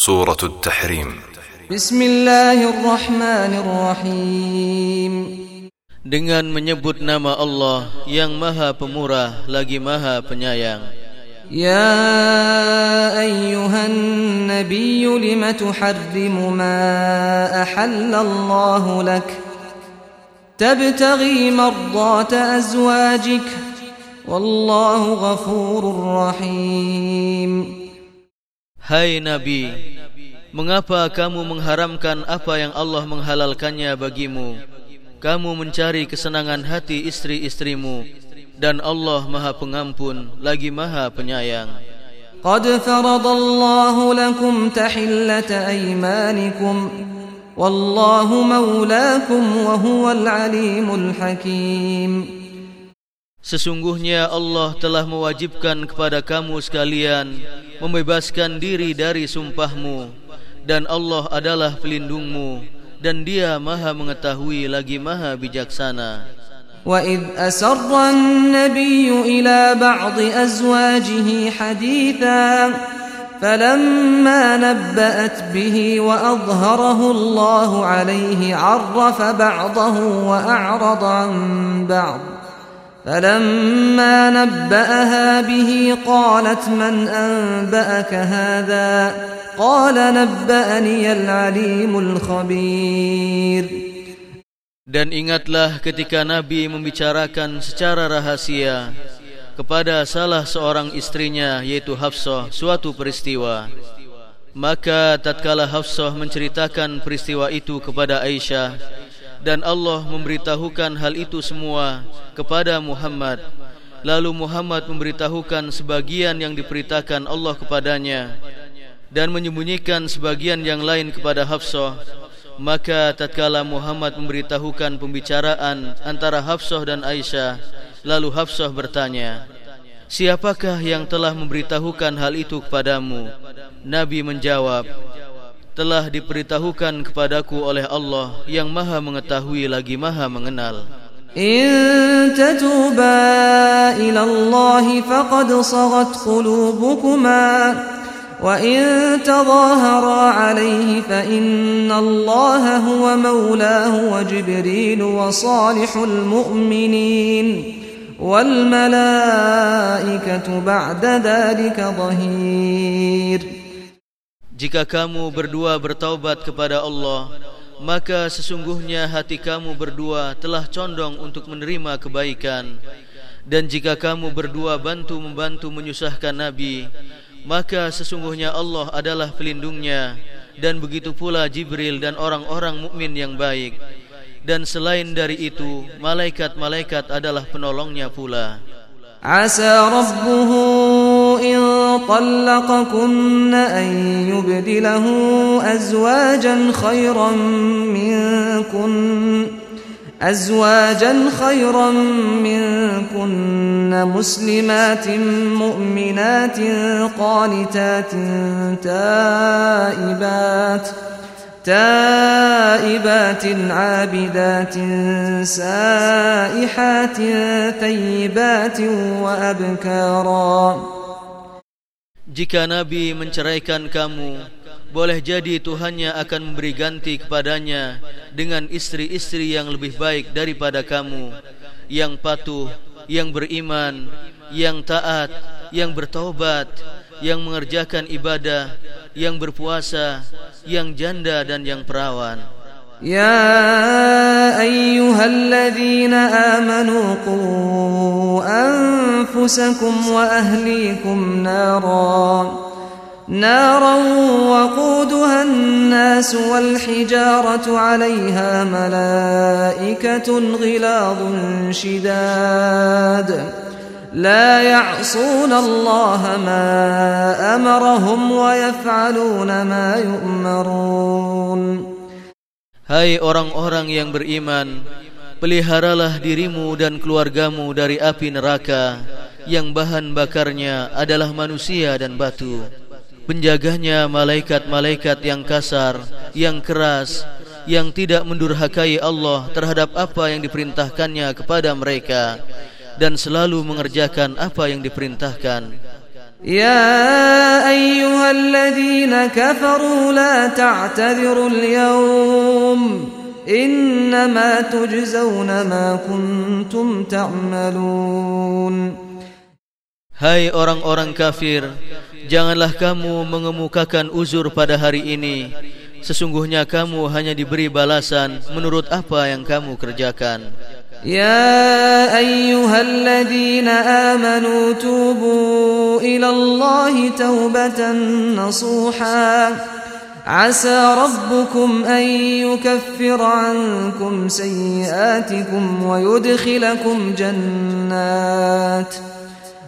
سورة التحريم. بسم الله الرحمن الرحيم. Dengan menyebut nama Allah yang maha pemurah lagi maha penyayang. يا أيها النبي لم تحرم ما أحل الله لك تبتغي مرضات أزواجك والله غفور رحيم Hai Nabi Mengapa kamu mengharamkan apa yang Allah menghalalkannya bagimu? Kamu mencari kesenangan hati istri-istrimu dan Allah Maha Pengampun lagi Maha Penyayang. Qad faradallahu lakum tahillata aymanikum wallahu maulakum wa huwal alimul hakim. Sesungguhnya Allah telah mewajibkan kepada kamu sekalian membebaskan diri dari sumpahmu dan Allah adalah pelindungmu dan Dia Maha mengetahui lagi Maha bijaksana. وإذ أسر النبي إلى بعض أزواجه حديثا فلما نبأت به وأظهره الله عليه عرف بعضه وأعرض عن بعض فلما نبأها به قالت من أنبأك هذا قال نبأني العليم الخبير Dan ingatlah ketika Nabi membicarakan secara rahasia kepada salah seorang istrinya yaitu Hafsah suatu peristiwa. Maka tatkala Hafsah menceritakan peristiwa itu kepada Aisyah dan Allah memberitahukan hal itu semua kepada Muhammad. Lalu Muhammad memberitahukan sebagian yang diperintahkan Allah kepadanya dan menyembunyikan sebagian yang lain kepada Hafsah. Maka tatkala Muhammad memberitahukan pembicaraan antara Hafsah dan Aisyah, lalu Hafsah bertanya, "Siapakah yang telah memberitahukan hal itu kepadamu?" Nabi menjawab, "Telah diberitahukan kepadaku oleh Allah yang Maha mengetahui lagi Maha mengenal." إن تتوبا إلى الله فقد صغت قلوبكما وإن تظاهرا عليه فإن الله هو مولاه وجبريل وصالح المؤمنين والملائكة بعد ذلك ظهير Jika kamu berdua bertaubat kepada Allah, maka sesungguhnya hati kamu berdua telah condong untuk menerima kebaikan. Dan jika kamu berdua bantu-membantu menyusahkan Nabi, maka sesungguhnya Allah adalah pelindungnya. Dan begitu pula Jibril dan orang-orang mukmin yang baik. Dan selain dari itu malaikat-malaikat adalah penolongnya pula. Asa rabbuhu in talaqakunna an yubdilahu azwajan khairan minkunna. أزواجا خيرا منكن مسلمات مؤمنات قانتات تائبات تائبات عابدات سائحات ثيبات وأبكارا. Jika Nabi menceraikan kamu, boleh jadi Tuhannya akan memberi ganti kepadanya dengan istri-istri yang lebih baik daripada kamu, yang patuh, yang beriman, yang taat, yang bertaubat, yang mengerjakan ibadah, yang berpuasa, yang janda dan yang perawan. يا أيها الذين آمنوا قوا أنفسكم وأهليكم نارا نارا وقودها الناس والحجارة عليها ملائكة غلاظ شداد لا يعصون الله ما أمرهم ويفعلون ما يؤمرون Hai orang-orang yang beriman, peliharalah dirimu dan keluargamu dari api neraka yang bahan bakarnya adalah manusia dan batu. Penjaganya malaikat-malaikat yang kasar, yang keras, yang tidak mendurhakai Allah terhadap apa yang diperintahkannya kepada mereka dan selalu mengerjakan apa yang diperintahkan. Ya ayyuhalladzina kafaru la ta'tadiru al-yawm innama tujzauna ma kuntum ta'malun. Hai orang-orang kafir, janganlah kamu mengemukakan uzur pada hari ini. Sesungguhnya kamu hanya diberi balasan menurut apa yang kamu kerjakan. يا أيها الذين آمنوا توبوا إلى الله توبة نصوحا عسى ربكم أن يكفر عنكم سيئاتكم ويدخلكم جنات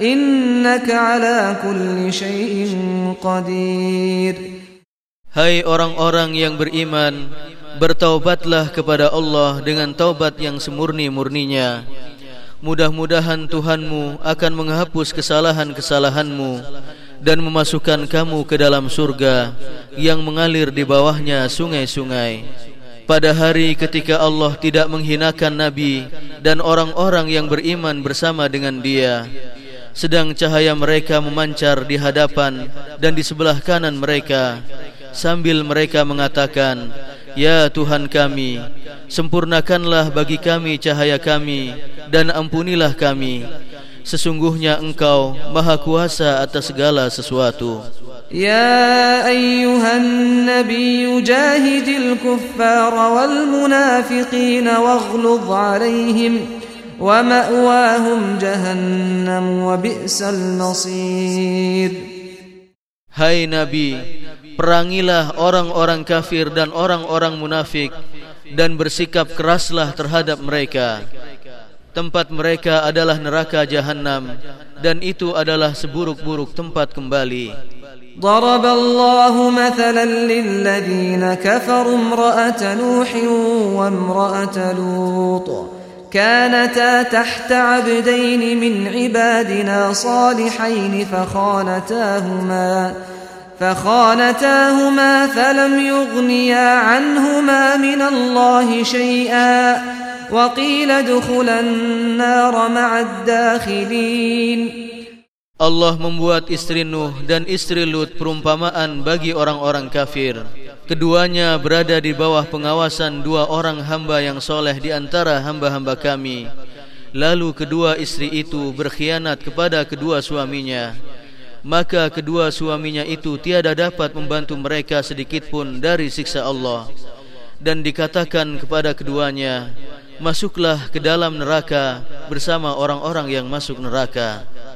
innaka ala kulli syai'in qadir Hai orang-orang yang beriman bertaubatlah kepada Allah dengan taubat yang semurni-murninya mudah-mudahan Tuhanmu akan menghapus kesalahan-kesalahanmu dan memasukkan kamu ke dalam surga yang mengalir di bawahnya sungai-sungai pada hari ketika Allah tidak menghinakan nabi dan orang-orang yang beriman bersama dengan dia, dia. Sedang cahaya mereka memancar di hadapan dan di sebelah kanan mereka sambil mereka mengatakan Ya Tuhan kami sempurnakanlah bagi kami cahaya kami dan ampunilah kami. Sesungguhnya Engkau maha kuasa atas segala sesuatu. Ya ayyuhan nabi jahidil kuffar wal munafiqin waghluz alaihim wa ma'wahum jahannam wa bi'sal nasir Hai nabi perangilah orang-orang kafir dan orang-orang munafik dan bersikap keraslah terhadap mereka. Tempat mereka adalah neraka jahanam dan itu adalah seburuk-buruk tempat kembali. ضرب الله مثلا للذين كفروا امرأة نوح وامرأة لوط كانتا تحت عبدين من عبادنا صالحين فخانتاهما فخانتاهما فلم يغنيا عنهما من الله شيئا وقيل ادخلا النار مع الداخلين Allah membuat istri Nuh dan istri Lut perumpamaan bagi orang-orang kafir. Keduanya berada di bawah pengawasan dua orang hamba yang soleh di antara hamba-hamba kami. Lalu kedua istri itu berkhianat kepada kedua suaminya. Maka kedua suaminya itu tiada dapat membantu mereka sedikit pun dari siksa Allah. Dan dikatakan kepada keduanya masuklah ke dalam neraka bersama orang-orang yang masuk neraka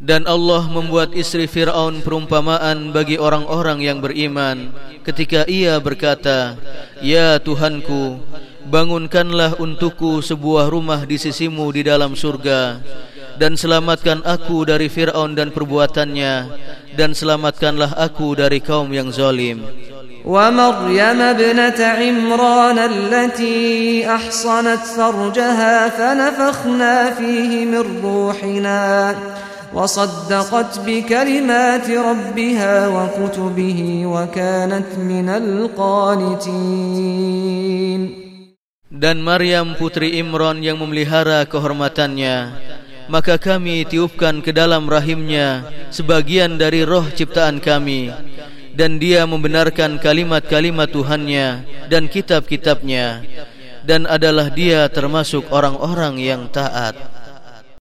Dan Allah membuat istri Fir'aun perumpamaan bagi orang-orang yang beriman ketika ia berkata, Ya Tuhanku, bangunkanlah untukku sebuah rumah di sisimu di dalam surga dan selamatkan aku dari Fir'aun dan perbuatannya dan selamatkanlah aku dari kaum yang zalim. ومريم ابنة عمران التي أحصنت فرجها فنفخنا فيه من روحنا وصدقت بكلمات ربها وكتبه وكانت من القانتين Dan Maryam putri Imran yang memelihara kehormatannya Maka kami tiupkan ke dalam rahimnya Sebagian dari roh ciptaan kami dan dia membenarkan kalimat-kalimat Tuhannya dan kitab-kitabnya dan adalah dia termasuk orang-orang yang taat.